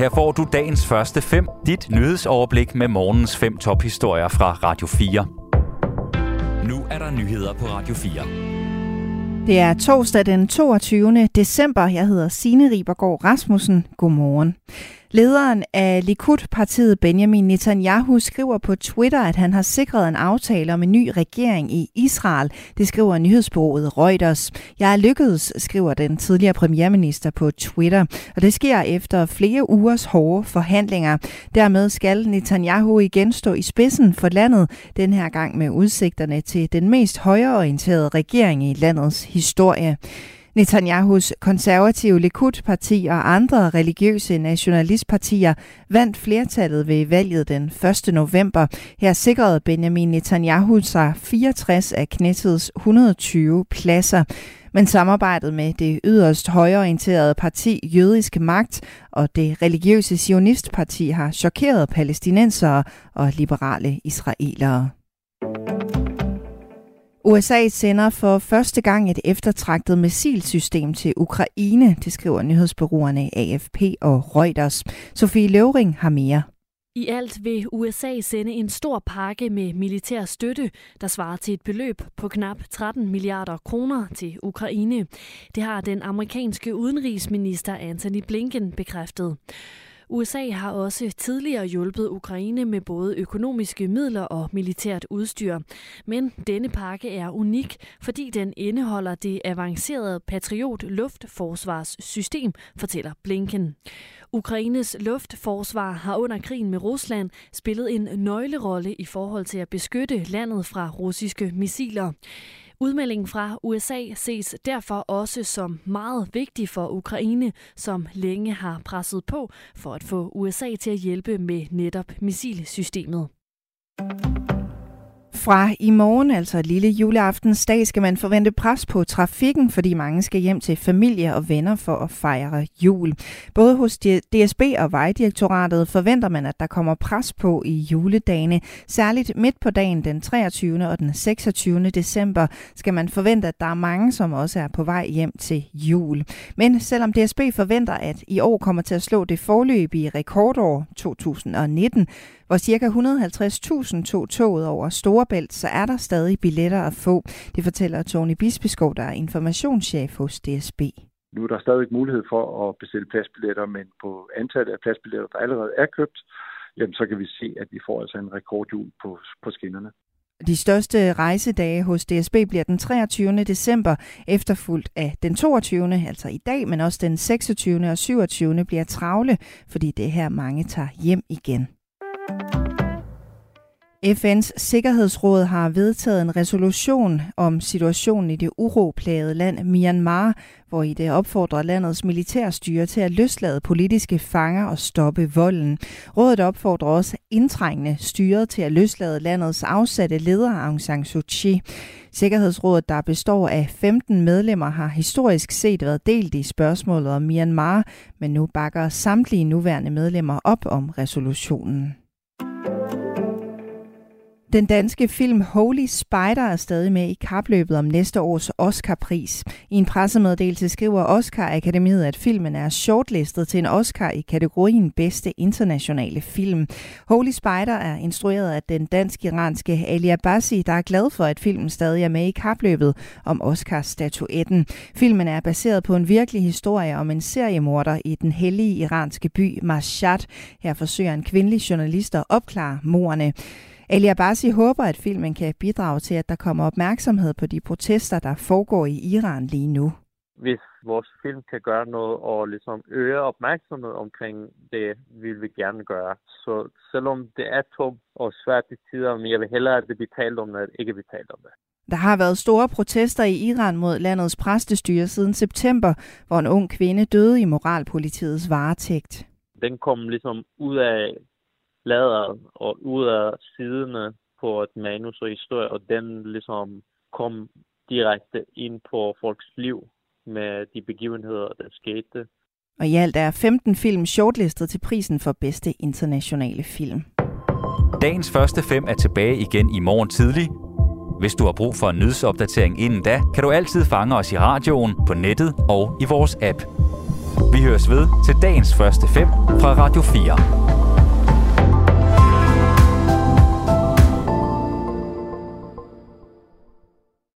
Her får du dagens første fem, dit nyhedsoverblik med morgens fem tophistorier fra Radio 4. Nu er der nyheder på Radio 4. Det er torsdag den 22. december. Jeg hedder Signe Ribergaard Rasmussen. Godmorgen. Lederen af Likud-partiet Benjamin Netanyahu skriver på Twitter, at han har sikret en aftale om en ny regering i Israel. Det skriver nyhedsbureauet Reuters. Jeg er lykkedes, skriver den tidligere premierminister på Twitter. Og det sker efter flere ugers hårde forhandlinger. Dermed skal Netanyahu igen stå i spidsen for landet, den her gang med udsigterne til den mest højreorienterede regering i landets historie. Netanyahus konservative Likud-parti og andre religiøse nationalistpartier vandt flertallet ved valget den 1. november. Her sikrede Benjamin Netanyahu sig 64 af Knessets 120 pladser. Men samarbejdet med det yderst højorienterede parti Jødisk Magt og det religiøse sionistparti har chokeret palæstinensere og liberale israelere. USA sender for første gang et eftertragtet missilsystem til Ukraine, det skriver nyhedsbureauerne AFP og Reuters. Sofie Løvring har mere. I alt vil USA sende en stor pakke med militær støtte, der svarer til et beløb på knap 13 milliarder kroner til Ukraine. Det har den amerikanske udenrigsminister Anthony Blinken bekræftet. USA har også tidligere hjulpet Ukraine med både økonomiske midler og militært udstyr. Men denne pakke er unik, fordi den indeholder det avancerede Patriot luftforsvarssystem, fortæller Blinken. Ukraines luftforsvar har under krigen med Rusland spillet en nøglerolle i forhold til at beskytte landet fra russiske missiler. Udmeldingen fra USA ses derfor også som meget vigtig for Ukraine, som længe har presset på for at få USA til at hjælpe med netop missilsystemet. Fra i morgen, altså lille juleaftensdag, skal man forvente pres på trafikken, fordi mange skal hjem til familie og venner for at fejre jul. Både hos DSB og Vejdirektoratet forventer man, at der kommer pres på i juledagene. Særligt midt på dagen den 23. og den 26. december skal man forvente, at der er mange, som også er på vej hjem til jul. Men selvom DSB forventer, at i år kommer til at slå det forløbige rekordår 2019, hvor ca. 150.000 tog toget over store Storebælt, så er der stadig billetter at få. Det fortæller Tony Bispeskov, der er informationschef hos DSB. Nu er der stadig mulighed for at bestille pladsbilletter, men på antallet af pladsbilletter, der allerede er købt, jamen så kan vi se, at vi får altså en rekordjul på, på skinnerne. De største rejsedage hos DSB bliver den 23. december, efterfulgt af den 22. altså i dag, men også den 26. og 27. bliver travle, fordi det er her mange tager hjem igen. FN's Sikkerhedsråd har vedtaget en resolution om situationen i det uroplagede land Myanmar, hvor i det opfordrer landets militærstyre til at løslade politiske fanger og stoppe volden. Rådet opfordrer også indtrængende styret til at løslade landets afsatte leder Aung San Suu Kyi. Sikkerhedsrådet, der består af 15 medlemmer, har historisk set været delt i spørgsmålet om Myanmar, men nu bakker samtlige nuværende medlemmer op om resolutionen. Den danske film Holy Spider er stadig med i kapløbet om næste års Oscar-pris. I en pressemeddelelse skriver Oscar-akademiet, at filmen er shortlistet til en Oscar i kategorien bedste internationale film. Holy Spider er instrueret af den dansk-iranske Ali Abbasi, der er glad for, at filmen stadig er med i kapløbet om Oscar-statuetten. Filmen er baseret på en virkelig historie om en seriemorder i den hellige iranske by Mashhad. Her forsøger en kvindelig journalist at opklare morerne. Ali Abbasi håber, at filmen kan bidrage til, at der kommer opmærksomhed på de protester, der foregår i Iran lige nu. Hvis vores film kan gøre noget og ligesom øge opmærksomhed omkring det, vil vi gerne gøre. Så selvom det er tungt og svært i tider, men jeg vil hellere, at det bliver talt om det, ikke blive talt om det. Der har været store protester i Iran mod landets præstestyre siden september, hvor en ung kvinde døde i moralpolitiets varetægt. Den kom ligesom ud af lader og ud af siderne på et manus og historie, og den ligesom kom direkte ind på folks liv med de begivenheder, der skete. Og i alt er 15 film shortlistet til prisen for bedste internationale film. Dagens første fem er tilbage igen i morgen tidlig. Hvis du har brug for en nyhedsopdatering inden da, kan du altid fange os i radioen, på nettet og i vores app. Vi høres ved til dagens første fem fra Radio 4.